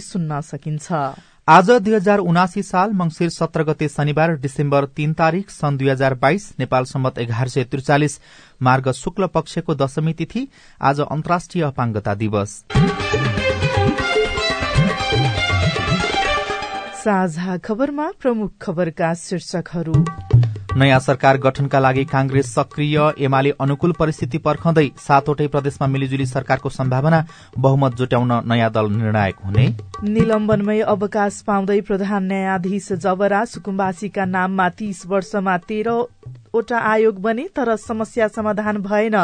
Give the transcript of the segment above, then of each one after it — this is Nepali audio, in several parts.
सुन्न सकिन्छ। आज दुई हजार उनासी साल मंगिर सत्र गते शनिबार डिसेम्बर तीन तारीक सन् दुई हजार बाइस नेपाल सम्मत एघार सय त्रिचालिस मार्ग शुक्ल पक्षको दशमी तिथि आज अन्तर्राष्ट्रिय अपाङ्गता दिवस। साझा खबरमा प्रमुख खबरका शीर्षकहरू। नयाँ सरकार गठनका लागि कांग्रेस सक्रिय। एमाले अनुकूल परिस्थिति पर्खँदै सातवटै प्रदेशमा मिलिजुली सरकारको सम्भावना बहुमत जुट्याउन नयाँ दल निर्णायक हुने। निलम्बनमै अवकाश पाउँदै प्रधान न्यायाधीश जबरा सुकुम्बासीका नाममा तीस वर्षमा तेह्र वटा आयोग बने तर समस्या समाधान भएन।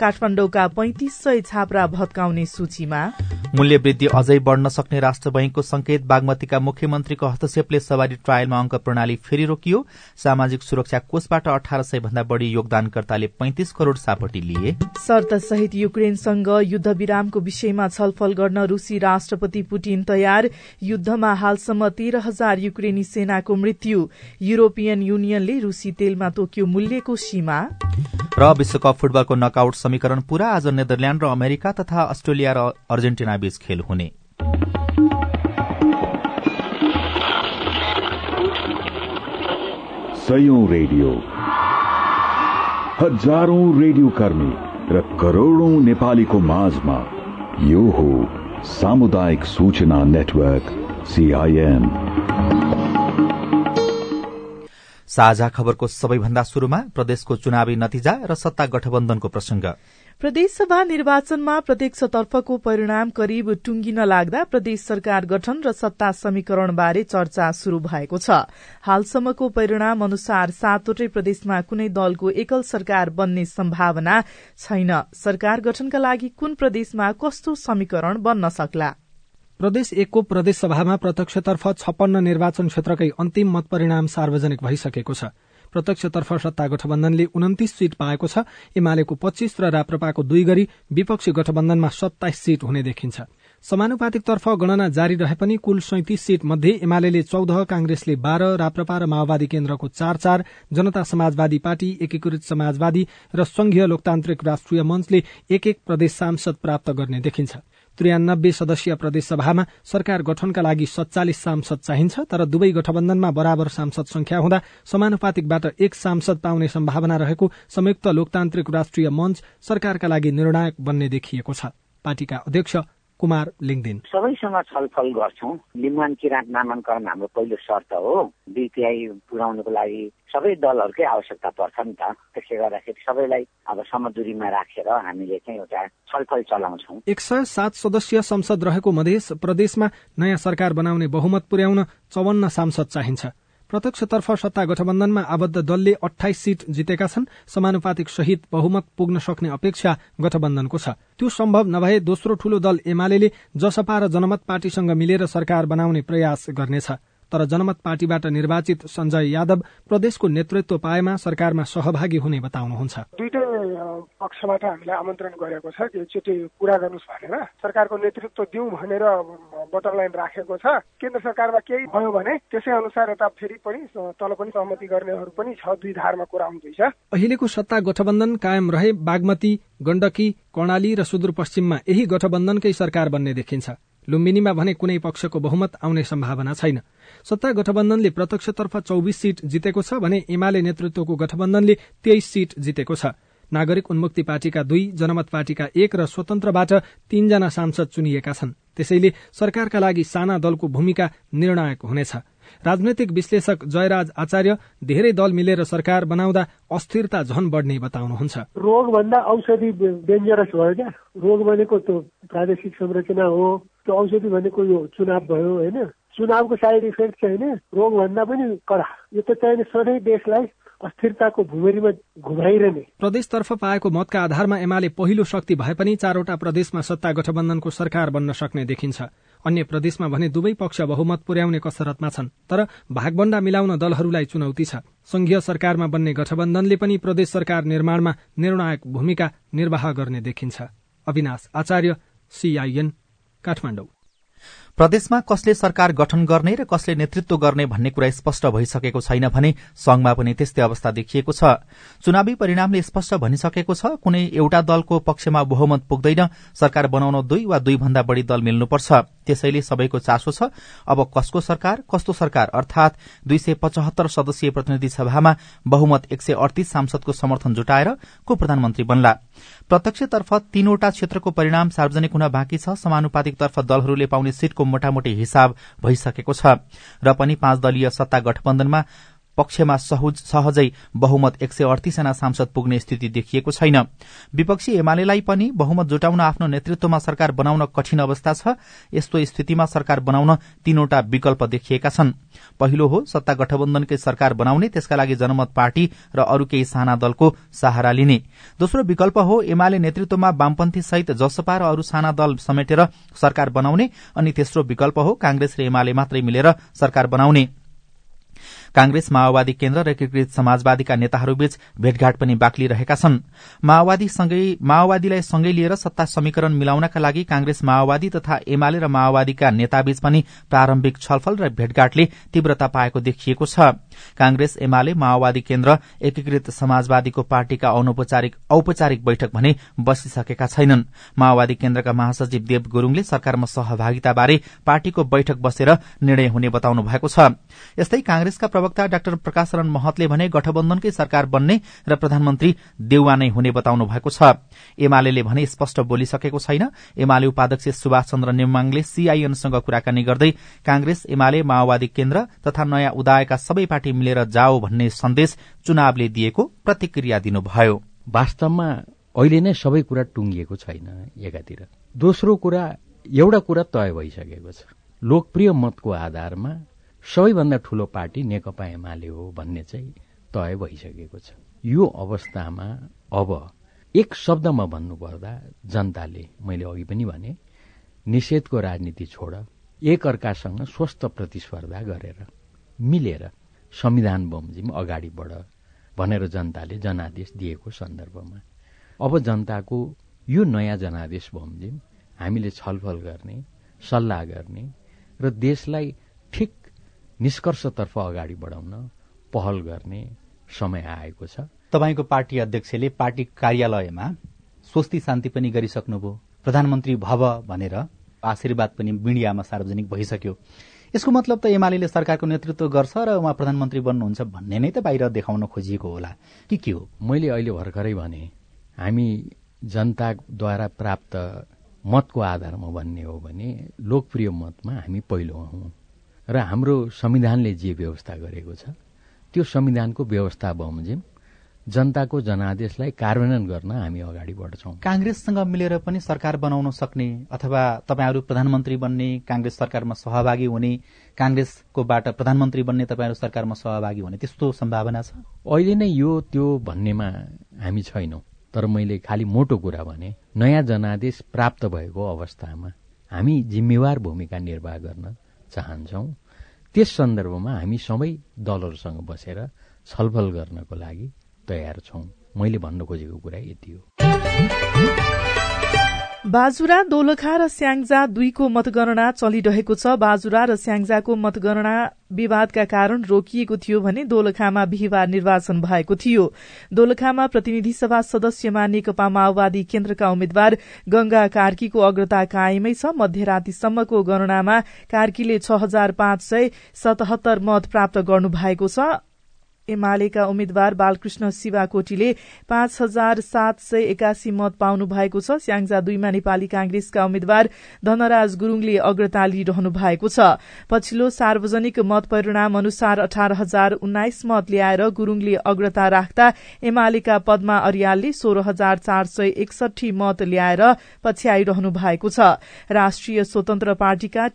काठमाडौँका पैंतिस सय छाप्रा भत्काउने सूचीमा। मूल्य वृद्धि अझै बढ़न सक्ने राष्ट्र बैंकको संकेत बागमतीका मुख्यमन्त्रीको हस्तक्षेपले सवारी ट्रायलमा अंक प्रणाली फेरि रोकियो। सामाजिक सुरक्षा कोषबाट अठार सय भन्दा बढ़ी योगदानकर्ताले पैंतिस करोड़ सापटी लिए। शर्त सहित युक्रेनसँग युद्ध विरामको विषयमा छलफल गर्न रूसी राष्ट्रपति पुटिन तयार। युद्धमा हालसम्म तेह्र हजार युक्रेनी सेनाको मृत्यु। युरोपियन युनियनले रूसी तेलमा तोक्यो मूल्यको सीमा। र विश्वकप फुटबलको नकआउट समीकरण पूरा आज नेदरल्याण्ड र अमेरिका तथा अस्ट्रेलिया र अर्जेन्टिना बीच खेल हुने। सयौं रेडियो। हजारौं रेडियो कर्मी र करोड़ौं नेपालीको माझमा यो हो सामुदायिक सूचना नेटवर्क सीआईएन साझा खबरको सबैभन्दा शुरूमा प्रदेशको चुनावी नतिजा र सत्ता गठबन्धनको प्रसंग प्रदेशसभा निर्वाचनमा प्रत्यक्षतर्फको परिणाम करिब टुंगिन लाग्दा प्रदेश सरकार गठन र सत्ता समीकरण बारे चर्चा शुरू भएको छ। हालसम्मको परिणाम अनुसार सातवटै प्रदेशमा कुनै दलको एकल सरकार बन्ने सम्भावना छैन। सरकार गठनका लागि कुन प्रदेशमा कस्तो समीकरण बन्न सक्ला? प्रदेश एकको प्रदेशसभामा प्रत्यक्षतर्फ छप्पन्न निर्वाचन क्षेत्रकै अन्तिम मत परिणाम सार्वजनिक भइसकेको छ। प्रत्यक्षतर्फ सत्ता गठबन्धनले उन्तिस सीट पाएको छ। एमालेको पच्चीस र राप्रपाको दुई गरी विपक्षी गठबन्धनमा सत्ताइस सीट हुने देखिन्छ। समानुपातिकतर्फ गणना जारी रहे पनि कुल सैतिस सीट मध्ये एमाले चौध कांग्रेसले बाह्र राप्रपा र माओवादी केन्द्रको चार चार जनता समाजवादी पार्टी एकीकृत समाजवादी र संघीय लोकतान्त्रिक राष्ट्रिय मञ्चले एक एक प्रदेश सांसद प्राप्त गर्ने देखिन्छ। त्रियानब्बे सदस्यीय प्रदेशसभामा सरकार गठनका लागि सत्तालिस सांसद चाहिन्छ तर दुवै गठबन्धनमा बराबर सांसद संख्या हुँदा समानुपातिकबाट एक सांसद पाउने सम्भावना रहेको संयुक्त लोकतान्त्रिक राष्ट्रिय मञ्च सरकारका लागि निर्णायक बन्ने देखिएको छ। पार्टीका अध्यक्ष कुमार लिङदिन सबैसँग छलफल गर्छौँ। लिम्बान किराँत नामाङ्कन हाम्रो पहिलो शर्त हो। बिपिआई पुर्याउनुको लागि सबै दलहरूकै आवश्यकता पर्छ नि त। त्यसले गर्दाखेरि सबैलाई अब समदुरीमा राखेर हामीले चाहिँ एउटा छलफल चलाउँछौँ। एक सय सात सदस्यीय संसद रहेको मधेस प्रदेशमा नयाँ सरकार बनाउने बहुमत पुर्याउन चौवन्न सांसद चाहिन्छ। प्रत्यक्षतर्फ सत्ता गठबन्धनमा आबद्ध दलले अठाइस सीट जितेका छन्। समानुपातिक सहित बहुमत पुग्न सक्ने अपेक्षा गठबन्धनको छ। त्यो सम्भव नभए दोस्रो ठूलो दल एमाले जसपा र जनमत पार्टीसँग मिलेर सरकार बनाउने प्रयास गर्नेछ। तर जनमत पार्टीबाट निर्वाचित सञ्जय यादव प्रदेशको नेतृत्व पाएमा सरकारमा सहभागी हुने बताउनुहुन्छ। दुईटै पक्षबाट हामीलाई आमन्त्रण गरेको छ एकचोटि कुरा गर्नुहोस् भनेर। सरकारको नेतृत्व दिउँ भनेर बटम लाइन राखेको छ। केन्द्र सरकारमा केही भयो भने त्यसै अनुसार यता फेरि पनि तल पनि सहमति गर्नेहरू पनि छ दुई धारमा कुरा हुँदैछ। अहिलेको सत्ता गठबन्धन कायम रहे बागमती गण्डकी कर्णाली र सुदूरपश्चिममा यही गठबन्धनकै सरकार बन्ने देखिन्छ। लुम्बिनीमा भने कुनै पक्षको बहुमत आउने सम्भावना छैन। सत्ता गठबन्धनले प्रत्यक्षतर्फ चौबिस सीट जितेको छ भने एमाले नेतृत्वको गठबन्धनले तेइस सीट जितेको छ। नागरिक उन्मुक्ति पार्टीका दुई जनमत पार्टीका एक र स्वतन्त्रबाट तीनजना सांसद चुनिएका छन्। त्यसैले सरकारका लागि साना दलको भूमिका निर्णायक हुनेछ। राजनैतिक विश्लेषक जयराज आचार्य धेरै दल मिलेर सरकार बनाउँदा अस्थिरता झन बढ्ने बताउनुहुन्छ। रोग भन्दा औषधि डेन्जरस भयो क्या। रोग भनेको त्यो प्रादेशिक संरचना हो। त्यो औषधि भनेको यो चुनाव भयो होइन? चुनावको साइड इफेक्ट चाहिँ रोगभन्दा पनि कडा। यो त चाहिँ सधैँ देशलाई अस्थिरताको भुमेरीमा घुमाइरहने। प्रदेशतर्फ पाएको मतका आधारमा एमाले पहिलो शक्ति भए पनि चारवटा प्रदेशमा सत्ता गठबन्धनको सरकार बन्न सक्ने देखिन्छ। अन्य प्रदेशमा भने दुवै पक्ष बहुमत पुर्याउने कसरतमा छन् तर भागबण्डा मिलाउन दलहरूलाई चुनौती छ। संघीय सरकारमा बन्ने गठबन्धनले पनि प्रदेश सरकार निर्माणमा निर्णायक भूमिका निर्वाह गर्ने देखिन्छ। अविनाश आचार्य सीआईएन काठमाडौँ। प्रदेशमा कसले सरकार गठन गर्ने र कसले नेतृत्व गर्ने भन्ने कुरा स्पष्ट भइसकेको छैन भने संघमा पनि त्यस्तै अवस्था देखिएको छ। चुनावी परिणामले स्पष्ट भनिसकेको छ कुनै एउटा दलको पक्षमा बहुमत पुग्दैन सरकार बनाउन दुई वा दुई भन्दा बढ़ी दल मिल्नुपर्छ। त्यसैले सबैको चासो छ। अब कसको सरकार? कस्तो सरकार? अर्थात दुई सय पचहत्तर सदस्यीय प्रतिनिधि सभामा बहुमत एक सय अडतीस सांसदको समर्थन जुटाएर को प्रधानमन्त्री बन्ला? प्रत्यक्षतर्फ तीनवटा क्षेत्रको परिणाम सार्वजनिक हुन बाँकी छ। समानुपातिकतर्फ दलहरूले पाउने सीटको मोटामोटी हिसाब भइसकेको छ। र पनि पाँच दलीय सत्ता गठबन्धनमा पक्षमा सहजै बहुमत एक सय अडतीसजना सांसद पुग्ने स्थिति देखिएको छैन। विपक्षी एमालेलाई पनि बहुमत जुटाउन आफ्नो नेतृत्वमा सरकार बनाउन कठिन अवस्था छ। यस्तो स्थितिमा सरकार बनाउन तीनवटा विकल्प देखिएका छन्। पहिलो हो सत्ता गठबन्धनकै सरकार बनाउने त्यसका लागि जनमत पार्टी र अरू केही साना दलको सहारा लिने। दोस्रो विकल्प हो एमाले नेतृत्वमा वामपन्थी सहित जसपा र अरू साना दल समेटेर सरकार बनाउने अनि तेस्रो विकल्प हो कांग्रेस र एमाले मात्रै मिलेर सरकार बनाउने। कांग्रेस माओवादी केन्द्र र एकीकृत समाजवादीका नेताहरूबीच भेटघाट पनि बाक्लिरहेका छन्। माओवादीलाई सँगै लिएर सत्ता समीकरण मिलाउनका लागि कांग्रेस माओवादी तथा एमाले र माओवादीका नेताबीच पनि प्रारम्भिक छलफल र भेटघाटले तीव्रता पाएको देखिएको छ। कांग्रेस एमाले माओवादी केन्द्र एकीकृत समाजवादीको पार्टीका अनौपचारिक औपचारिक बैठक भने बसिसकेका छैनन्। माओवादी केन्द्रका महासचिव देव गुरूङले सरकारमा सहभागिताबारे पार्टीको बैठक बसेर निर्णय हुने बताउनु भएको छ। यस्तै कांग्रेसका प्रवक्ता डाक्टर प्रकाशरण महतले भने गठबन्धनकै सरकार बन्ने र प्रधानमन्त्री देउवा नै हुने बताउनु भएको छ। एमाले भने स्पष्ट बोलिसकेको छैन। एमाले उपाध्यक्ष सुभाष चन्द्र नेमाङले सीआईएनसँग कुराकानी गर्दै कांग्रेस एमाले माओवादी केन्द्र तथा नयाँ उदायका सबै पार्टी मिलेर जाओ भन्ने सन्देश चुनावले दिएको प्रतिक्रिया दिनुभयो। वास्तवमा अहिले नै सबै कुरा टुङ्गिएको छैन एकातिर। दोस्रो कुरा एउटा कुरा तय भइसकेको छ। लोकप्रिय मतको आधारमा सबैभन्दा ठूलो पार्टी नेकपा एमाले हो भन्ने चाहिँ तय भइसकेको छ। यो अवस्थामा अब एक शब्दमा भन्नुपर्दा जनताले मैले अघि पनि भने निषेधको राजनीति छोड एक अर्कासँग स्वस्थ प्रतिस्पर्धा गरेर मिलेर संविधान बमोजिम अगाडि बढ भनेर जनताले जनादेश दिएको सन्दर्भमा। अब जनताको यो नयाँ जनादेश बमोजिम हामीले छलफल गर्ने सल्लाह गर्ने र देशलाई ठिक निष्कर्षतर्फ अगाडि बढाउन पहल गर्ने समय आएको छ। तपाईँको पार्टी अध्यक्षले पार्टी कार्यालयमा स्वस्ति शान्ति पनि गरिसक्नुभयो। प्रधानमन्त्री भव भनेर आशीर्वाद पनि मिडियामा सार्वजनिक भइसक्यो। यसको मतलब त एमाले सरकारको नेतृत्व गर्छ र उहाँ प्रधानमन्त्री बन्नुहुन्छ भन्ने नै त बाहिर देखाउन खोजिएको होला। कि के हो? मैले अहिले भर्खरै भने हामी जनताद्वारा प्राप्त मतको आधारमा भन्ने हो भने लोकप्रिय मतमा हामी पहिलो हौं। र हाम्रो संविधानले जे व्यवस्था गरेको छ त्यो संविधानको व्यवस्था बमोजिम जनताको जनादेशलाई कार्यान्वयन गर्न हामी अगाडि बढ्छौं कांग्रेससँग मिलेर पनि सरकार बनाउन सक्ने अथवा तपाईँहरू प्रधानमन्त्री बन्ने कांग्रेस सरकारमा सहभागी हुने कांग्रेसकोबाट प्रधानमन्त्री बन्ने तपाईँहरू सरकारमा सहभागी हुने त्यस्तो सम्भावना छ? अहिले नै यो त्यो भन्नेमा हामी छैनौं तर मैले खालि मोटो कुरा भने नयाँ जनादेश प्राप्त भएको अवस्थामा हामी जिम्मेवार भूमिका निर्वाह गर्न चाहन्छौ। त्यस सन्दर्भमा हामी सबै दलहरूसँग बसेर छलफल गर्नको लागि तयार छौं। मैले भन्न खोजेको कुरा यति हो। बाजुरा दोलखा र स्याङ्जा दुईको मतगणना चलिरहेको छ। बाजुरा र स्याङ्जाको मतगणना विवादका कारण रोकिएको थियो भने दोलखामा बिहिबार निर्वाचन भएको थियो। दोलखामा प्रतिनिधि सभा सदस्यमा नेकपा माओवादी केन्द्रका उम्मेद्वार गंगा कार्कीको अग्रता कायमै छ। मध्यरातीसम्मको गणनामा कार्कीले छ हजार पाँच सय सतहत्तर मत प्राप्त गर्नु भएको छ। एमालेका उम्मेद्वार बालकृष्ण शिवाकोटीले पाँच हजार सात सय एकासी मत पाउनु भएको छ। स्याङ्जा दुईमा नेपाली कांग्रेसका उम्मेद्वार धनराज गुरूङले अग्रता लिइरहनु भएको छ। पछिल्लो सार्वजनिक मत परिणाम अनुसार अठार हजार उन्नाइस मत ल्याएर गुरूङले अग्रता राख्दा एमालेका पद्मा अरियालले सोह्र हजार चार सय एकसठी मत ल्याएर पछ्याइरहनु भएको छ। राष्ट्रिय स्वतन्त्र पार्टीका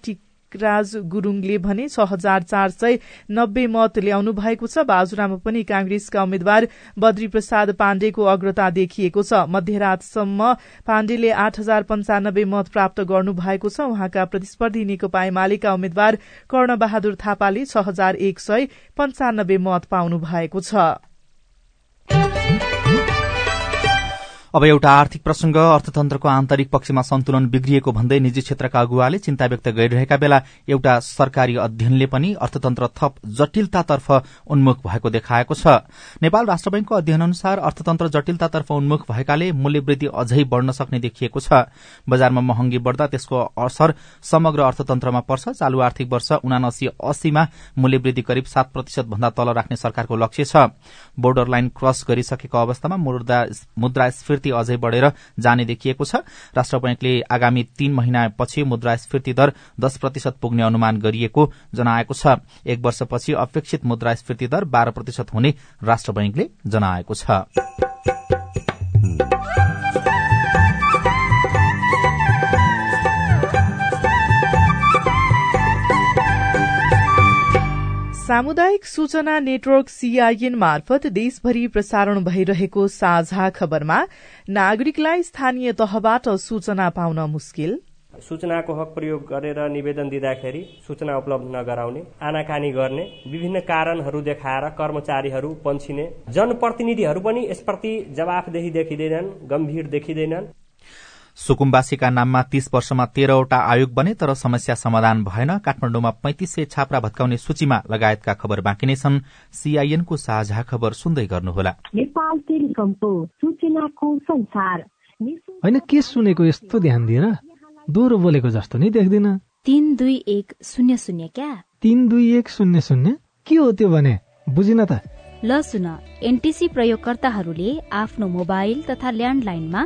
राज गुरूङले भने छ हजार चार सय नब्बे मत ल्याउनु भएको छ। बाजुरामा पनि कांग्रेसका उम्मेद्वार बद्री प्रसाद पाण्डेको अग्रता देखिएको छ। मध्यरातसम्म पाण्डेले आठ हजार पञ्चानब्बे मत प्राप्त गर्नु भएको छ। उहाँका प्रतिस्पर्धी नेकपा एमालेका उम्मेद्वार कर्ण बहादुर थापाले छ हजार एक सय पञ्चानब्बे मत पाउनु भएको छ। अब एउटा आर्थिक प्रसंग अर्थतन्त्रको आन्तरिक पक्षमा सन्तुलन बिग्रिएको भन्दै निजी क्षेत्रका अगुवाले चिन्ता व्यक्त गरिरहेका बेला एउटा सरकारी अध्ययनले पनि अर्थतन्त्र थप जटिलतातर्फ उन्मुख भएको देखाएको छ। नेपाल राष्ट्र बैंकको अध्ययन अनुसार अर्थतन्त्र जटिलतातर्फ उन्मुख भएकाले मूल्यवृद्धि अझै बढ़न सक्ने देखिएको छ। बजारमा महँगी बढ़दा त्यसको असर समग्र अर्थतन्त्रमा पर्छ। चालू आर्थिक वर्ष उनासी अस्सीमा मूल्यवृद्धि करिब सात प्रतिशत भन्दा तल राख्ने सरकारको लक्ष्य छ। बोर्डर लाइन क्रस गरिसकेको अवस्थामा मुद्रास्फीति मुद्रास्फीति अझै बढ़ेर जाने देखिएको छ। राष्ट्र बैंकले आगामी तीन महिनापछि मुद्रास्फीति दर दश प्रतिशत पुग्ने अनुमान गरिएको जनाएको छ। एक वर्षपछि अपेक्षित मुद्रास्फीति दर बाह्र प्रतिशत हुने राष्ट्र बैंकले जनाएको छ। सामुदायिक सूचना नेटवर्क सीआईएन मार्फत देशभरि प्रसारण भइरहेको साझा खबरमा नागरिकलाई स्थानीय तहबाट सूचना पाउन मुस्किल। सूचनाको हक प्रयोग गरेर निवेदन दिँदाखेरि सूचना उपलब्ध नगराउने आनाकानी गर्ने विभिन्न कारणहरू देखाएर कर्मचारीहरू पन्छिने जनप्रतिनिधिहरू पनि यसप्रति जवाफदेही देखिँदैनन् गम्भीर देखिँदैनन्। सुकुम्बासीका नाममा तीस वर्षमा तेह्रवटा आयोग बने तर समस्या समाधान भएन। काठमाडौँमा पैंतिस सय छाप्रा भत्काउने सूचीमा लगायतका खबर बाँकी नै छन्। सीआईएनको साझा खबर सुन्दै गर्नुहोला। होइन के सुनेको यस्तो ध्यान दिएर दोहोरो बोलेको जस्तो नि देख्दिन। तिन दुई एक शून्य शून्य क्या? तिन दुई एक शून्य शून्य? के हो त्यो भने? बुझिन त। ल सुन एनटिसी प्रयोगकर्ताहरूले आफ्नो मोबाइल तथा ल्यान्डलाइनमा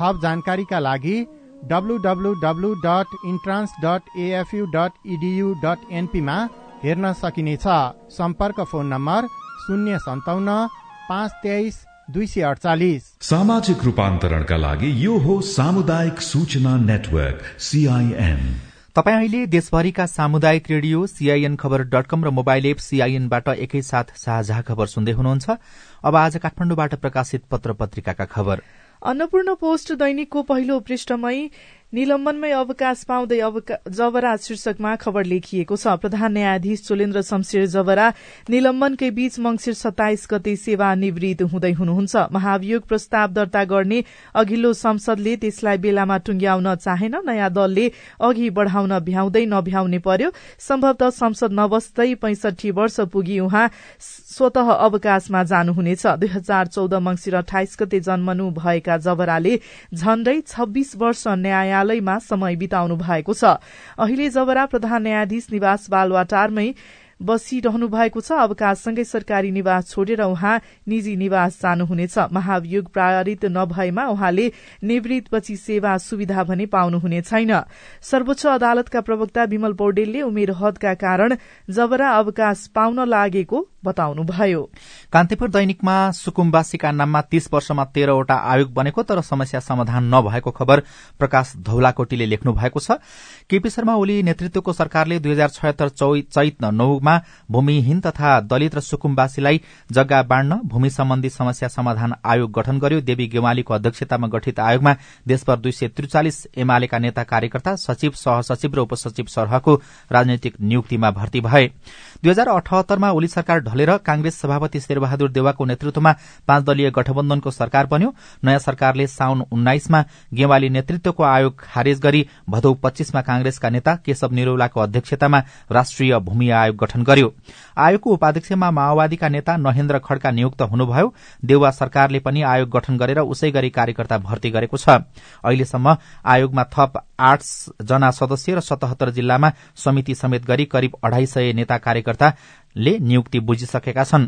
थप जानकारीका लागि W dot entrance dot AFU dot edu dot एनपीमा हेर्न सकिनेछ। सम्पर्क फोन नम्बर शून्य सन्ताउन्न पाँच तेइस दुई सय अडचालिस। सामाजिक रूपान्तरणका लागि यो हो सामुदायिक सूचना नेटवर्क सीआईएन तपाईँ अहिले देशभरिका सामुदायिक रेडियो सीआईएन खबर डट कम र मोबाइल एप सीआईएनबाट एकैसाथ साझा खबर सुन्दै हुनुहुन्छ। अब आज काठमाडौँबाट प्रकाशित पत्र पत्रिकाका खबर। अन्नपूर्ण पोस्ट दैनिकको पहिलो पृष्ठमै निलम्बनमै अवकाश पाउँदै जबरा शीर्षकमा खबर लेखिएको छ। प्रधान न्यायाधीश चोलेन्द्र शमशेर जबरा निलम्बनकै बीच मंगिर सत्ताइस गते सेवा निवृत्त हुँदै हुनुहुन्छ। महाभियोग प्रस्ताव दर्ता गर्ने अघिल्लो संसदले त्यसलाई बेलामा टुंग्याउन चाहेन। नयाँ दलले अघि बढ़ाउन भ्याउँदै नभ्याउने पर्यो। सम्भवतः संसद नबस्दै पैंसठी वर्ष पुगी उहाँ स्वत अवकाशमा जानुहुनेछ। दुई हजार चौध मंगिर अठाइस गते जन्मनु भएका जबराले झण्डै छब्बीस वर्ष न्याय न्यायालयमा समय बिताउनु भएको छ। अहिले जबरा प्रधान न्यायाधीश निवास बालवाटारमै बसिरहनु भएको छ अवकाशसँगै सरकारी निवास छोडेर उहाँ निजी निवास जानुहुनेछ। महाभियोग पारित नभएमा उहाँले निवृत्तपछि सेवा सुविधा भने पाउनुहुने छैन। सर्वोच्च अदालतका प्रवक्ता विमल पौडेलले उमेर हदका कारण जबरा अवकाश पाउन लागेको बताउनुभयो। कान्तिपुर दैनिकमा सुकुम्बासीका नाममा तीस वर्षमा तेह्रवटा आयोग बनेको तर समस्या समाधान नभएको खबर प्रकाश धौलाकोटीले लेख्नु भएको छ। केपी शर्मा ओली नेतृत्वको सरकारले दुई हजार छयत्तर चैत नौमा भूमिहीन तथा दलित र सुकुम्बासीलाई जग्गा बाँड्न भूमि सम्बन्धी समस्या समाधान आयोग गठन गर्यो। देवी गेवालीको अध्यक्षतामा गठित आयोगमा देशभर दुई सय त्रिचालिस एमालेका नेता कार्यकर्ता सचिव सहसचिव र उपसचिव सरहको राजनैतिक नियुक्तिमा भर्ती भए। दुई हजार अठहत्तरमा ओली सरकार ढलेर कांग्रेस सभापति शेरबहादुर देवाको नेतृत्वमा पाँच दलीय गठबन्धनको सरकार बन्यो। नयाँ सरकारले साउन उन्नाइसमा गेवाली नेतृत्वको आयोग खारेज गरी भदौ पच्चीसमा कांग्रेसका नेता केशव निरौलाको अध्यक्षतामा राष्ट्रिय भूमि आयोग गठन गर्यो। आयोगको उपाध्यक्षमा माओवादीका नेता नहेन्द्र खड्का नियुक्त हुनुभयो। देउवा सरकारले पनि आयोग गठन गरेर उसै गरी कार्यकर्ता भर्ती गरेको छ। अहिलेसम्म आयोगमा थप आठ जना सदस्य र सतहत्तर जिल्लामा समिति समेत गरी करिब अढाई सय नेता कार्यकर्ता ले नियुक्ति बुझिसकेका छन्।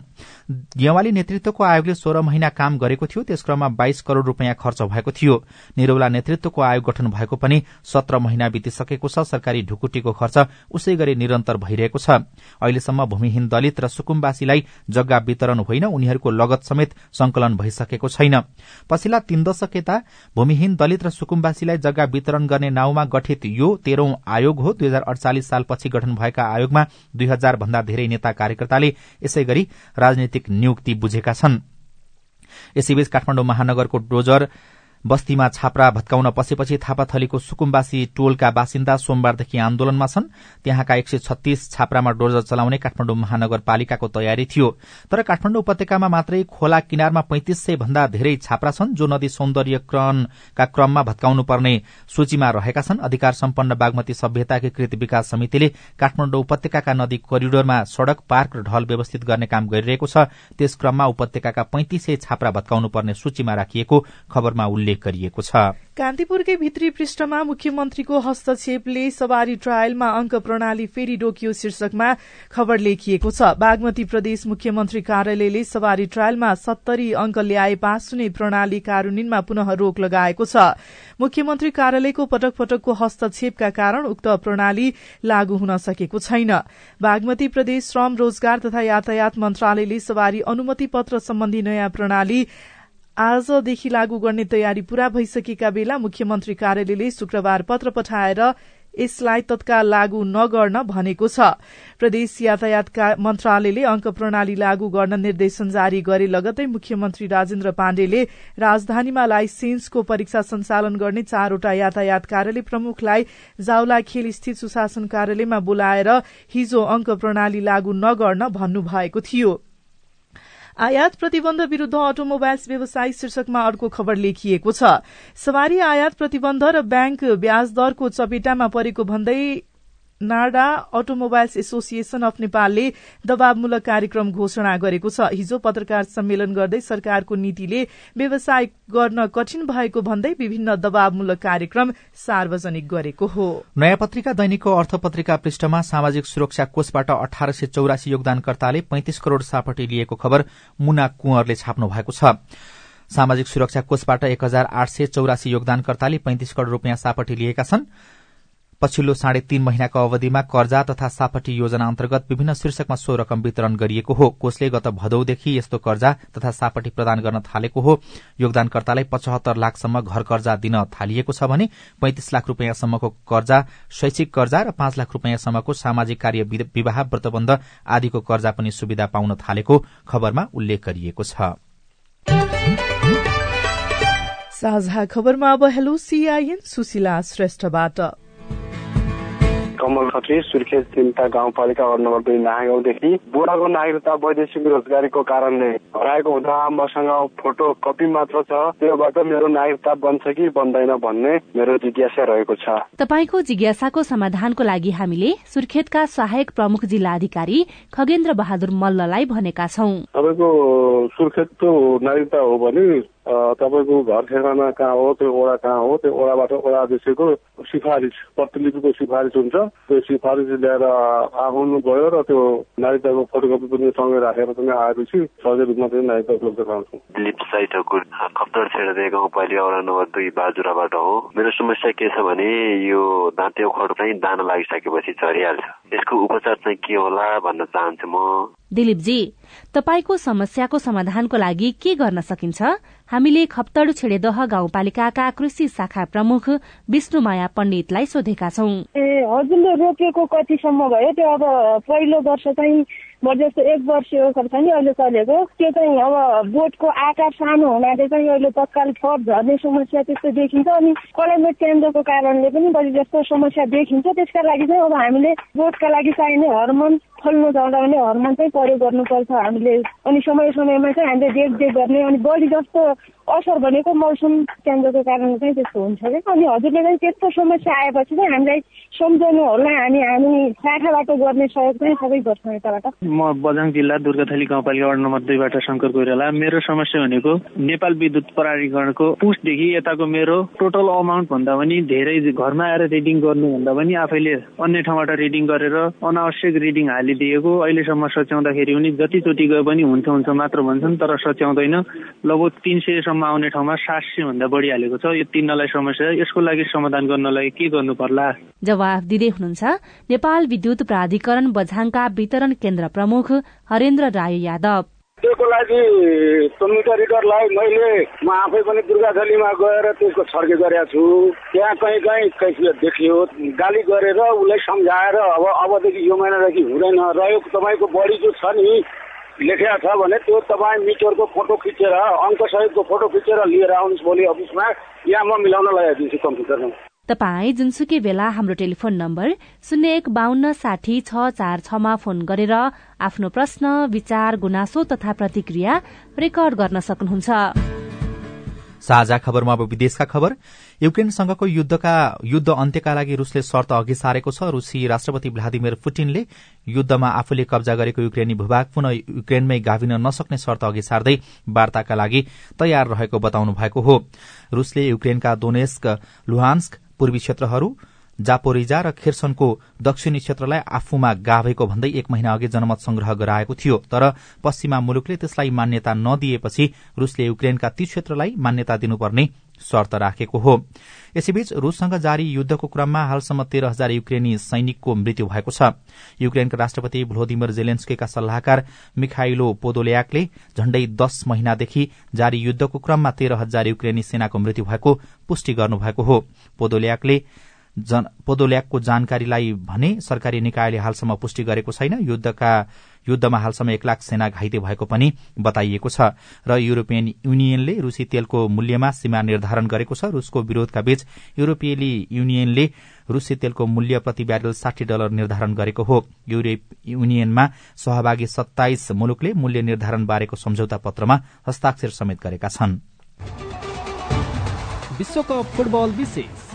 गेवाली नेतृत्वको आयोगले सोह्र महिना काम गरेको थियो। त्यस क्रममा बाइस करोड़ रूपियाँ खर्च भएको थियो। निरौला नेतृत्वको आयोग गठन भएको पनि सत्र महिना बितिसकेको छ। सरकारी ढुकुटीको खर्च उसै गरी निरन्तर भइरहेको छ। अहिलेसम्म भूमिहीन दलित र सुकुम्बासीलाई जग्गा वितरण होइन उनीहरूको लगत समेत संकलन भइसकेको छैन। पछिल्ला तीन दशक यता भूमिहीन दलित र सुकुम्बासीलाई जग्गा वितरण गर्ने नाउँमा गठित यो तेह्रौं आयोग हो। दुई हजार अडचालिस सालपछि गठन भएका आयोगमा दुई हजार भन्दा धेरै नेता कार्यकर्ताले यसै गरी राजनैतिक नियुक्ति बुझेका छन्। यसैबीच काठमाडौँ महानगरको डोजर बस्तीमा छाप्रा भत्काउन पसेपछि थापाथलीको सुकुम्बासी टोलका बासिन्दा सोमबारदेखि आन्दोलनमा छन्। त्यहाँका एक सय छत्तीस छाप्रामा डोजर चलाउने काठमाडौँ महानगरपालिकाको तयारी थियो। तर काठमाडौँ उपत्यकामा मात्रै खोला किनारमा पैंतिस सय भन्दा धेरै छाप्रा छन् जो नदी सौन्दर्यकरणका क्रममा भत्काउनु पर्ने सूचीमा रहेका छन्। अधिकार सम्पन्न बागमती सभ्यता एकीकृत विकास समितिले काठमाडौँ उपत्यकाका नदी कोरिडोरमा सड़क पार्क र ढल व्यवस्थित गर्ने काम गरिरहेको छ। त्यस क्रममा उपत्यकाका पैंतिस सय छाप्रा भत्काउनु पर्ने सूचीमा राखिएको खबरमा उल्लेख उल्लेख गरिएको छ। कान्तिपुरकै भित्री पृष्ठमा मुख्यमन्त्रीको हस्तक्षेपले सवारी ट्रायलमा अंक प्रणाली फेरि रोकियो शीर्षकमा खबर लेखिएको छ। बागमती प्रदेश मुख्यमन्त्री कार्यालयले सवारी ट्रायलमा सत्तरी अंक ल्याए पास हुने प्रणाली कार्यान्वयनमा पुनः रोक लगाएको छ। मुख्यमन्त्री कार्यालयको पटक पटकको हस्तक्षेपका कारण उक्त प्रणाली लागू हुन सकेको छैन। बागमती प्रदेश श्रम रोजगार तथा यातायात मन्त्रालयले सवारी अनुमति पत्र सम्बन्धी नयाँ प्रणाली आजदेखि लागू गर्ने तयारी पूरा भइसकेका बेला मुख्यमन्त्री कार्यालयले शुक्रबार पत्र पठाएर यसलाई तत्काल लागू नगर्न भनेको छ। प्रदेश यातायात मन्त्रालयले अंक प्रणाली लागू गर्न निर्देशन जारी गरे लगतै मुख्यमन्त्री राजेन्द्र पाण्डेले राजधानीमा लाइसेन्सको परीक्षा सञ्चालन गर्ने चारवटा यातायात कार्यालय प्रमुखलाई जाउला खेल स्थित सुशासन कार्यालयमा बोलाएर हिजो अंक प्रणाली लागू नगर्न भन्नुभएको थियो। आयात प्रतिबन्ध विरूद्ध अटोमोबाइल्स व्यवसाय शीर्षकमा अर्को खबर लेखिएको छ। सवारी आयात प्रतिबन्ध र ब्याङ्क ब्याज दरको चपेटामा परेको भन्दै नाडा अटोमोबाइल्स एसोसिएशन अफ नेपालले दबावमूलक कार्यक्रम घोषणा गरेको छ। हिजो पत्रकार सम्मेलन गर्दै सरकारको नीतिले व्यवसाय गर्न कठिन भएको भन्दै विभिन्न दबावमूलक कार्यक्रम सार्वजनिक गरेको हो। नयाँ पत्रिका दैनिकको अर्थ पत्रिका पृष्ठमा सामाजिक सुरक्षा कोषबाट अठार सय चौरासी योगदानकर्ताले पैंतिस करोड़ सापटी लिएको खबर मुना कुंवरले छाप्नु भएको छ। सामाजिक सुरक्षा कोषबाट एक हजार आठ सय चौरासी योगदानकर्ताले पैंतिस करोड़ रूपियाँ सापटी लिएका छन्। पछिल्लो साढे तीन महिनाको अवधिमा कर्जा तथा सापटी योजना अन्तर्गत विभिन्न शीर्षकमा सो रकम वितरण गरिएको हो। कोषले गत भदौदेखि यस्तो कर्जा तथा सापटी प्रदान गर्न थालेको हो। योगदानकर्तालाई पचहत्तर लाखसम्म घर कर्जा दिन थालिएको छ भने पैंतिस लाख रूपियाँसम्मको कर्जा शैक्षिक कर्जा र पाँच लाख रूपियाँसम्मको सामाजिक कार्य विवाह व्रतबन्ध आदिको कर्जा पनि सुविधा पाउन थालेको खबरमा उल्लेख गरिएको छ। साझा खबरमा अब हेलो सीआईएन सुशीला श्रेष्ठबाट। कमल खत्री सुर्खेत तिनटा गाउँपालिका वार्ड नम्बर दुई नागाउँदेखि बुढाको नागरिकता वैदेशिक रोजगारीको कारणले हराएको हुँदा मसँग फोटो कपी मात्र छ। त्योबाट मेरो नागरिकता बन्छ कि बन्दैन भन्ने मेरो जिज्ञासा रहेको छ। तपाईँको जिज्ञासाको समाधानको लागि हामीले सुर्खेतका सहायक प्रमुख जिल्ला अधिकारी खगेन्द्र बहादुर मल्ललाई भनेका छौँ। तपाईँको सुर्खेतको नागरिकता हो भने तपाईँको घर ठेगाना कहाँ हो त्यो ओडा कहाँ हो त्यो ओडाबाट ओडा अध्यक्षको सिफारिस प्रतिलिपिको सिफारिस हुन्छ। त्यो सिफारिस ल्याएर आउनु गयो र त्यो नागरिकताको फोटोकपी पनि सँगै राखेर पनि आएपछि सहजै रूपमा चाहिँ नागरिकता उपलब्ध गराउँछौँ। दिलीप साई ठाकुर खप्तर छेडे गाउँपालिका वडा नम्बर दुई बाजुराबाट हो। मेरो समस्या के छ भने यो दाँते खड चाहिँ दाना लागिसकेपछि झरिहाल्छ। यसको उपचार चाहिँ के होला भन्न चाहन्छु म? दिलीपजी तपाईँको समस्याको समाधानको लागि के गर्न सकिन्छ? हामीले खप्तड छेडेदह गाउँपालिकाका कृषि शाखा प्रमुख विष्णुमाया पण्डितलाई सोधेका छौं। ए हजुरले रोकेको कतिसम्म भयो? त्यो अब पहिलो वर्ष चाहिँ जस्तो एक वर्ष छ नि अहिले चलेको त्यो चाहिँ अब बोटको आकार सानो हुनाले चाहिँ अहिले तत्काल फट झर्ने समस्या त्यस्तो देखिन्छ अनि क्लाइमेट चेन्जको कारणले पनि बढी जस्तो समस्या देखिन्छ। त्यसका लागि चाहिँ अब हामीले बोटका लागि चाहिने हर्मोन फल्नु जाँदा पनि हर्मोन चाहिँ प्रयोग गर्नुपर्छ हामीले। अनि समय समयमा चाहिँ हामीले देखदेख गर्ने अनि बढी जस्तो असर भनेको मौसम चेन्जको कारणले चाहिँ त्यस्तो हुन्छ क्या। अनि हजुरले चाहिँ त्यस्तो समस्या आएपछि चाहिँ हामीलाई सम्झाउनु होला। हामी हामी शाखा बाटो गर्ने सहयोग चाहिँ सबै गर्छौँ यताबाट। म बझाङ जिल्ला दुर्गाथली गाउँपालिका वार्ड नम्बर दुईबाट शङ्कर कोइराला। मेरो समस्या भनेको नेपाल विद्युत प्राधिकरणको पुस्टदेखि यताको मेरो टोटल अमाउन्ट भन्दा पनि धेरै घरमा आएर रिडिङ गर्नुभन्दा पनि आफैले अन्य ठाउँबाट रिडिङ गरेर अनावश्यक रिडिङ हालिदिएको अहिलेसम्म सच्याउँदाखेरि पनि जतिचोटि गए पनि हुन्छ हुन्छ मात्र भन्छन् तर सच्याउँदैन। लगभग तिन सयसम्म आउने ठाउँमा सात सय भन्दा बढी हालेको छ। यो तिनलाई समस्या यसको लागि समाधान गर्नलाई के गर्नु पर्ला जवाफ दिँदै हुनुहुन्छ नेपाल विद्युत प्राधिकरण बझाङका वितरण केन्द्र प्रमुख हरेन्द्र राय यादव। त्यसको लागि कम्प्युटरिटरलाई मैले म आफै पनि दुर्गाथलीमा गएर त्यसको छर्के गरेका छु। त्यहाँ कहीँ कहीँ कैफियत देखियो। गाली गरेर उसलाई सम्झाएर अब अबदेखि यो महिनादेखि हुँदैन। र यो तपाईँको बढी जो छ नि लेखेको छ भने त्यो तपाईँ मिटरको फोटो खिचेर अङ्क सहितको फोटो खिचेर लिएर आउनुहोस् भोलि अफिसमा। यहाँ म मिलाउन लगाइदिन्छु कम्प्युटरमा। तपाई जुनसुकै बेला हाम्रो टेलिफोन नम्बर शून्य एक बान्न साठी छ चार छमा फोन गरेर आफ्नो प्रश्न विचार गुनासो तथा प्रतिक्रिया रेकर्ड गर्न सक्नुहुन्छ। साझा खबरमा अब विदेशका खबर। युक्रेनसँगको युद्धका युद्ध अन्त्यका लागि रूसले शर्त अघि सारेको छ। रूसी राष्ट्रपति भ्लादिमिर पुटिनले युद्धमा आफूले कब्जा गरेको युक्रेनी भूभाग पुनः युक्रेनमै गाभिन नसक्ने शर्त अघि सार्दै वार्ताका लागि तयार रहेको बताउनु भएको हो। रूसले युक्रेनका दोनेस्क लुहान्स्क पूर्वी क्षेत्रहरू जापोरिजा र खेर्सनको दक्षिणी क्षेत्रलाई आफूमा गाभेको भन्दै एक महिना अघि जनमत संग्रह गराएको थियो तर पश्चिमा मुलुकले त्यसलाई मान्यता नदिएपछि रूसले युक्रेनका ती क्षेत्रलाई मान्यता दिनुपर्ने शर्त राखेको हो। यसैबीच रूससँग जारी युद्धको क्रममा हालसम्म तेह्र हजार युक्रेनी सैनिकको मृत्यु भएको छ। युक्रेनका राष्ट्रपति भ्लोदिमिर जेलेन्स्कीका सल्लाहकार मिखाइलो पोदोल्याकले झण्डै दश महिनादेखि जारी युद्धको क्रममा तेह्र हजार युक्रेनी सेनाको मृत्यु भएको पुष्टि गर्नुभएको हो। पोदोल्याकले पोदोल्याकको जानकारीलाई भने सरकारी निकायले हालसम्म पुष्टि गरेको छैन। युद्धका युद्धमा हालसम्म एक लाख सेना घाइते भएको पनि बताइएको छ र युरोपियन युनियनले रूसी तेलको मूल्यमा सीमा निर्धारण गरेको छ। रूसको विरोधका बीच युरोपियली युनियनले रूसी तेलको मूल्य प्रति ब्यारेल साठी डलर निर्धारण गरेको हो। युनियनमा सहभागी सत्ताइस मुलुकले मूल्य निर्धारण बारेको सम्झौता पत्रमा हस्ताक्षर समेत गरेका छन्। विश्वकप फुटबल विशेष।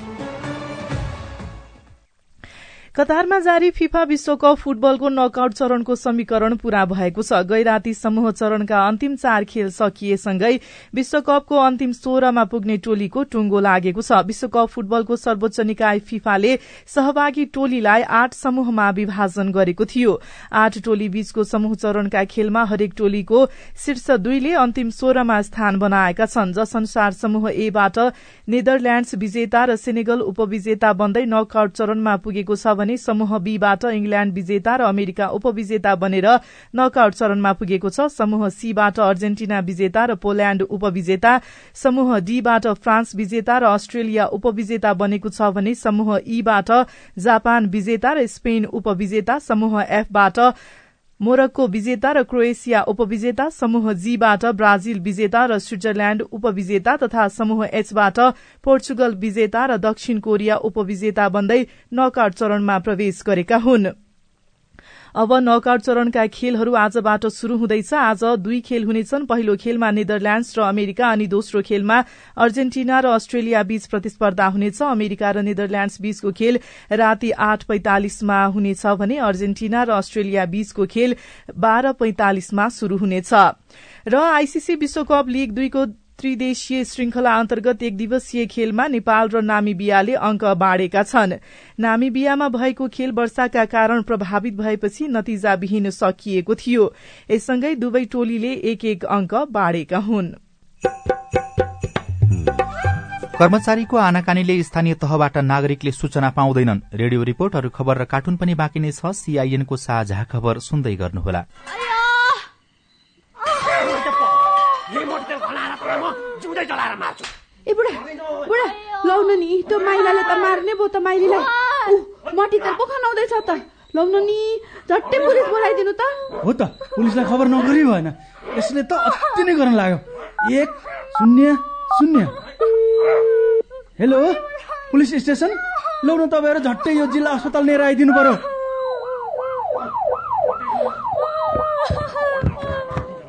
कतारमा जारी फिफा विश्वकप फुटबलको नकआउट चरणको समीकरण पूरा भएको छ। गैराती समूह चरणका अन्तिम चार खेल सकिएसँगै विश्वकपको अन्तिम सोह्रमा पुग्ने टोलीको टुङ्गो लागेको छ। विश्वकप फुटबलको सर्वोच्च निकाय फिफाले सहभागी टोलीलाई आठ समूहमा विभाजन गरेको थियो। आठ टोली बीचको समूह चरणका खेलमा हरेक टोलीको शीर्ष दुईले अन्तिम सोह्रमा स्थान बनाएका छन्। जसअनुसार समूह एबाट नेदरल्याण्ड्स विजेता र सेनेगल उपविजेता बन्दै नकआउट चरणमा पुगेको छ भने समूह बीबाट इंग्ल्याण्ड विजेता र अमेरिका उपविजेता बनेर नकआउट चरणमा पुगेको छ। समूह सीबाट अर्जेन्टिना विजेता र पोल्याण्ड उपविजेता। समूह डीबाट फ्रान्स विजेता र अस्ट्रेलिया उपविजेता बनेको छ भने समूह ईबाट जापान विजेता र स्पेन उपविजेता। समूह एफबाट मोरक्को विजेता र क्रोएसिया उपविजेता समूह जीबाट ब्राजिल विजेता र स्विजरल्याण्ड उपविजेता तथा समूह एचबाट पोर्चुगल विजेता र दक्षिण कोरिया उपविजेता बन्दै नकआउट चरणमा प्रवेश गरेका हुन्। अब नकआउट चरणका खेलहरू आजबाट शुरू हुँदैछ। आज दुई खेल हुनेछन्। पहिलो खेलमा नेदरल्याण्ड्स र अमेरिका अनि दोस्रो खेलमा अर्जेन्टिना र अस्ट्रेलिया बीच प्रतिस्पर्धा हुनेछ। अमेरिका र नेदरल्याण्ड्स बीचको खेल राति आठ पैंतालिसमा हुनेछ भने अर्जेन्टिना र अस्ट्रेलिया बीचको खेल बाह्र पैंतालिसमा शुरू हुनेछ। र आईसीसी विश्वकप लीग दुईको त्रिदेशीय श्रृंखला अन्तर्गत एक दिवसीय खेलमा नेपाल र नामिबियाले अंक बाँडेका छन्। नामिबियामा भएको खेल वर्षाका कारण प्रभावित भएपछि नतिजाविहीन सकिएको थियो। यससँगै दुवै टोलीले एक एक अंक बाँडेका हुन्। कर्मचारीको आनाकानीले स्थानीय तहबाट नागरिकले सूचना पाउँदैनन्। रेडियो रिपोर्टहरू खबर र कार्टुन पनि बाँकी नै छ। सीआईएनको साझा खबर सुन्दै गर्नुहोला। जिउँदै जलाएर मार्छु। ए बुढा बुढा लौन नि त्यो माइलाले त मार्ने भयो त माइलीलाई। मटी त पो खनाउँदैछ त। लौन नि झट्टै पुलिस बोलाइदिनु त। हो त पुलिसलाई खबर नगरी भएन। यसले त अति नै गर्न लाग्यो। एक शून्य शून्य। Hello police station? लौन तपाईँहरू झट्टै यो जिल्ला अस्पताल लिएर आइदिनु पर्यो।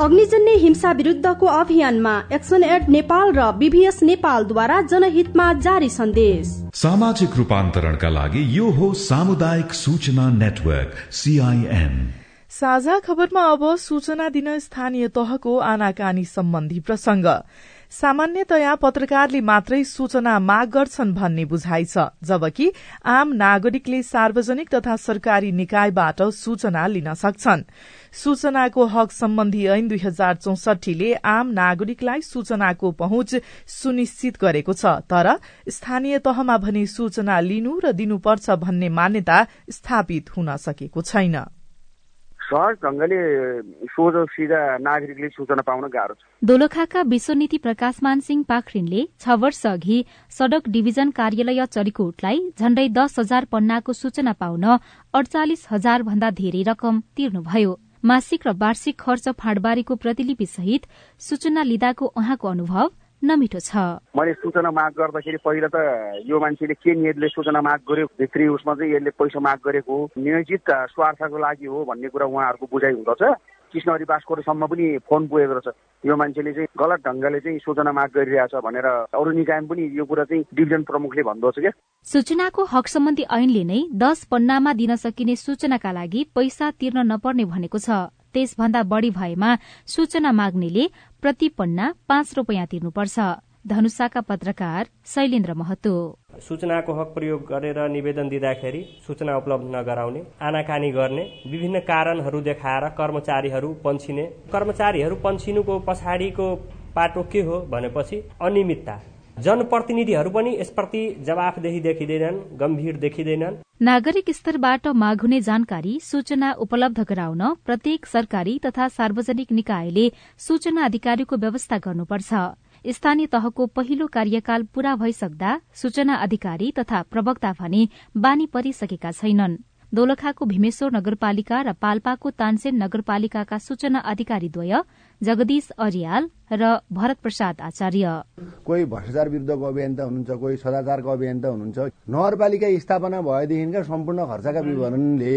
अग्निजन्य हिंसा विरुद्धको अभियानमा एक्सन एड नेपाल र बीभीएस नेपालद्वारा जनहितमा जारी सन्देश। सामाजिक रूपान्तरणका लागि यो हो सामुदायिक सूचना नेटवर्क सीआईएन साझा खबरमा अब सूचना दिन स्थानीय तहको आनाकानी सम्बन्धी प्रसंग। सामान्यतया पत्रकारले मात्रै सूचना माग गर्छन् भन्ने बुझाइ छ जबकि आम नागरिकले सार्वजनिक तथा सरकारी निकायबाट सूचना लिन सक्छन्। सूचनाको हक सम्बन्धी ऐन दुई हजार चौसठीले आम नागरिकलाई सूचनाको पहुँच सुनिश्चित गरेको छ। तर स्थानीय तहमा भने सूचना लिनु र दिनुपर्छ भन्ने मान्यता स्थापित हुन सकेको छैन। सहज ढङ्गले सोझो सिधा नागरिकले सूचना पाउन गाह्रो छ। दोलखाका विश्वनीति प्रकाशमान सिंह पाखरिनले छ वर्ष अघि सड़क डिभिजन कार्यालय चरिकोटलाई झण्डै दस हजार पन्नाको सूचना पाउन अडचालिस हजार भन्दा धेरै रकम तिर्नुभयो। मासिक र वार्षिक खर्च फाँडबारीको प्रतिलिपि सहित सूचना लिँदाको उहाँको अनुभव नमिठो छ। मैले सूचना माग गर्दाखेरि पहिला त यो मान्छेले के नियतले सूचना माग गर्यो भित्री उसमा चाहिँ यसले पैसा माग गरेको नियोजित स्वार्थको लागि हो भन्ने कुरा उहाँहरूको बुझाइ हुँदछ। कृष्णहरि बास्कोटसम्म पनि फोन पुगेको रहेछ। यो मान्छेले चाहिँ गलत ढङ्गले चाहिँ सूचना माग गरिरहेछ भनेर अरू निकायमा पनि यो कुरा चाहिँ डिभिजन प्रमुखले भन्दो छ क्या। सूचनाको हक सम्बन्धी ऐनले नै दस पन्नामा दिन सकिने सूचनाका लागि पैसा तिर्न नपर्ने भनेको छ। त्यसभन्दा बढ़ी भएमा सूचना माग्नेले प्रति पन्ना पाँच रूपियाँ तिर्नुपर्छ। धनुषाका पत्रकार शैलेन्द्र महतो। सूचनाको हक प्रयोग गरेर निवेदन दिँदाखेरि सूचना उपलब्ध नगराउने आनाकानी गर्ने विभिन्न कारणहरू देखाएर कर्मचारीहरू पन्छिने कर्मचारीहरू पन्छिनुको पछाडिको पाटो के हो भनेपछि अनियमितता। जनप्रतिनिधिहरू पनि यसप्रति जवाफदेही देखिँदैनन् गम्भीर देखिँदैनन्। नागरिक स्तरबाट माग हुने जानकारी सूचना उपलब्ध गराउन प्रत्येक सरकारी तथा सार्वजनिक निकायले सूचना अधिकारीको व्यवस्था गर्नुपर्छ। स्थानीय तहको पहिलो कार्यकाल पूरा भइसक्दा सूचना अधिकारी तथा प्रवक्ता भने बानी परिसकेका छैनन्। दोलखाको भीमेश्वर नगरपालिका र पाल्पाको तानसेन नगरपालिकाका सूचना अधिकारीद्वय जगदीश अरियाल र भरत प्रसाद आचार्य। कोही भ्रष्टाचार विरुद्धको अभियन्ता हुनुहुन्छ कोही सदाचारको अभियन्ता हुनुहुन्छ। नगरपालिका स्थापना भएदेखिका सम्पूर्ण खर्चका विवरणले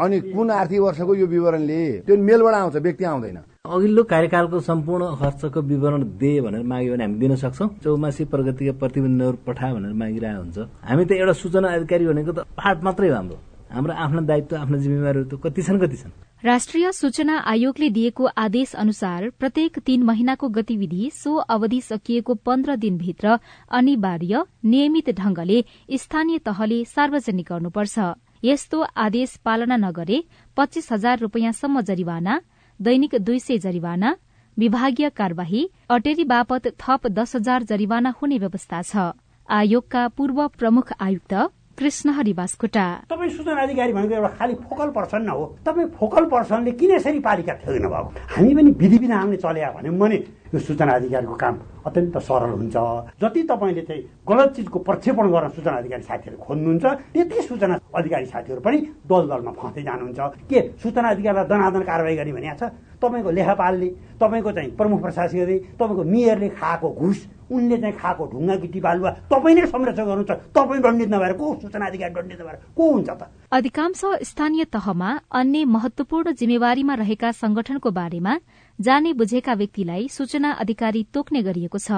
अनि कुन आर्थिक वर्षको यो विवरणले त्यो मेलबाट आउँछ व्यक्ति आउँदैन। अघिल्लो कार्यकालको सम्पूर्ण खर्चको विवरण दे भनेर माग्यो भने हामी दिन सक्छौँ। चौमासी प्रगतिका प्रतिबन्धहरू पठा भनेर मागिरहेको हुन्छ हामी त एउटा सूचना अधिकारी भनेको त पाठ मात्रै हो हाम्रो। हाम्रो आफ्नो दायित्व आफ्नो जिम्मेवारीहरू त कति छन् कति छन्? राष्ट्रिय सूचना आयोगले दिएको आदेश अनुसार प्रत्येक तीन महिनाको गतिविधि सो अवधि सकिएको पन्ध्र दिनभित्र अनिवार्य नियमित ढंगले स्थानीय तहले सार्वजनिक गर्नुपर्छ। यस्तो आदेश पालना नगरे पच्चीस हजार रूपियाँसम्म जरिवाना दैनिक दुई सय जरिवाना विभागीय कार्यवाही अटेरी बापत थप दस हजार जरिवाना हुने व्यवस्था छ। आयोगका पूर्व प्रमुख आयुक्त कृष्ण हरिवासकोटा। तपाईँ सूचना अधिकारी भनेको एउटा खालि फोकल पर्सन हो। तपाईँ फोकल पर्सनले किन यसरी पालिका ठेग्नु भएको हामी पनि विधि विधानले चल्या भन्यौँ भने यो सूचना अधिकारीको काम अत्यन्त सरल हुन्छ। जति तपाईँले चाहिँ गलत चिजको प्रक्षेपण गर्न सूचना अधिकारी साथीहरू खोज्नुहुन्छ त्यति सूचना अधिकारी साथीहरू पनि दल दलमा फँस्दै जानुहुन्छ। के सूचना अधिकारीलाई दनादन कारवाही गर्ने भनिएको छ? तपाईँको लेखापालले तपाईँको चाहिँ प्रमुख प्रशासकले तपाईँको मेयरले खाएको घुस उनले चाहिँ खाएको ढुङ्गा गिटी बालुवा तपाईँ नै संरक्षण गर्नुहुन्छ। तपाईँ दण्डित नभएर को सूचना अधिकारी दण्डित नभएर को हुन्छ त? अधिकांश स्थानीय तहमा अन्य महत्वपूर्ण जिम्मेवारीमा रहेका संगठनको बारेमा जाने बुझेका व्यक्तिलाई सूचना अधिकारी तोक्ने गरिएको छ।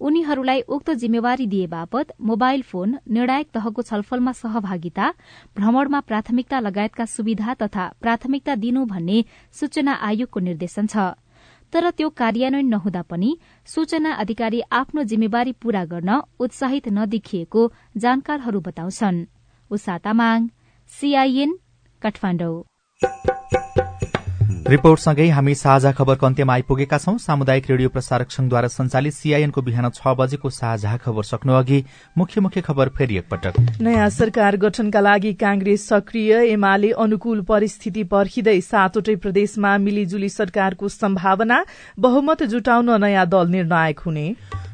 उनीहरूलाई उक्त जिम्मेवारी दिए बापत मोबाइल फोन निर्णायक तहको छलफलमा सहभागिता भ्रमणमा प्राथमिकता लगायतका सुविधा तथा प्राथमिकता दिनु भन्ने सूचना आयोगको निर्देशन छ। तर त्यो कार्यान्वयन नहुँदा पनि सूचना अधिकारी आफ्नो जिम्मेवारी पूरा गर्न उत्साहित नदेखिएको जानकारहरू बताउँछन्। रिपोर्टसँगै हामी साझा खबरको अन्त्यमा आइपुगेका छौं। सामुदायिक रेडियो प्रसारक संघद्वारा संचालित सीआईएनको बिहान छ बजेको साझा खबर सक्नु अघि मुख्य मुख्य खबर फेरि एकपटक। नयाँ सरकार गठनका लागि कांग्रेस सक्रिय एमाले अनुकूल परिस्थिति पर्खिँदै सातवटै प्रदेशमा मिलिजुली सरकारको सम्भावना बहुमत जुटाउन नयाँ दल निर्णायक हुने।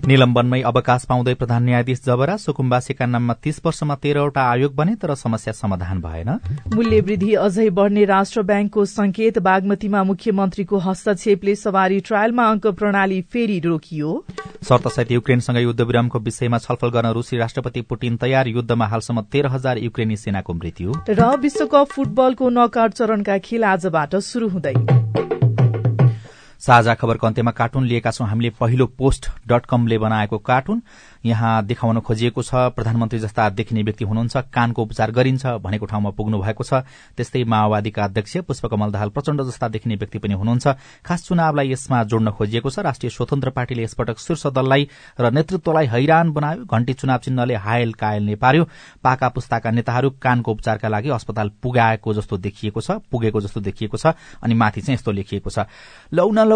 निलम्बनमै अवकाश पाउँदै प्रधान न्यायाधीश जबरा सुकुम्बासीका नाममा तीस वर्षमा तेह्रवटा आयोग बने तर समस्या समाधान भएन। मूल्य वृद्धि अझै बढ़ने राष्ट्र ब्याङ्कको संकेत बागमतीमा मुख्यमन्त्रीको हस्तक्षेपले सवारी ट्रायलमा अंक प्रणाली फेरि रोकियो। शर्तसहित युक्रेनसँग युद्धविरामको विषयमा छलफल गर्न रूसी राष्ट्रपति पुटिन तयार युद्धमा हालसम्म तेह्र हजार युक्रेनी सेनाको मृत्यु। र विश्वकप फुटबलको नकआउट चरणका खेल आजबाट शुरू हुँदै। साझा खबरको अन्त्यमा कार्टुन लिएका छौं। हामीले पहिलो पोस्ट डट कमले बनाएको कार्टुन। यहाँ देखाउन खोजिएको छ प्रधानमन्त्री जस्ता देखिने व्यक्ति हुनुहुन्छ कानको उपचार गरिन्छ भनेको ठाउँमा पुग्नु भएको छ। त्यस्तै माओवादीका अध्यक्ष पुष्पकमल दाहाल प्रचण्ड जस्ता देखिने व्यक्ति पनि हुनुहुन्छ। खास चुनावलाई यसमा जोड्न खोजिएको छ। राष्ट्रिय स्वतन्त्र पार्टीले यसपटक शीर्ष दललाई र नेतृत्वलाई हैरान बनायो। घण्टी चुनाव चिन्हले हायल कायल पार्यो पाका पुस्ताका नेताहरू कानको उपचारका लागि अस्पताल पुगाएको जस्तो देखिएको छ पुगेको जस्तो देखिएको छ अनि माथि चाहिँ यस्तो लेखिएको छ। लौ न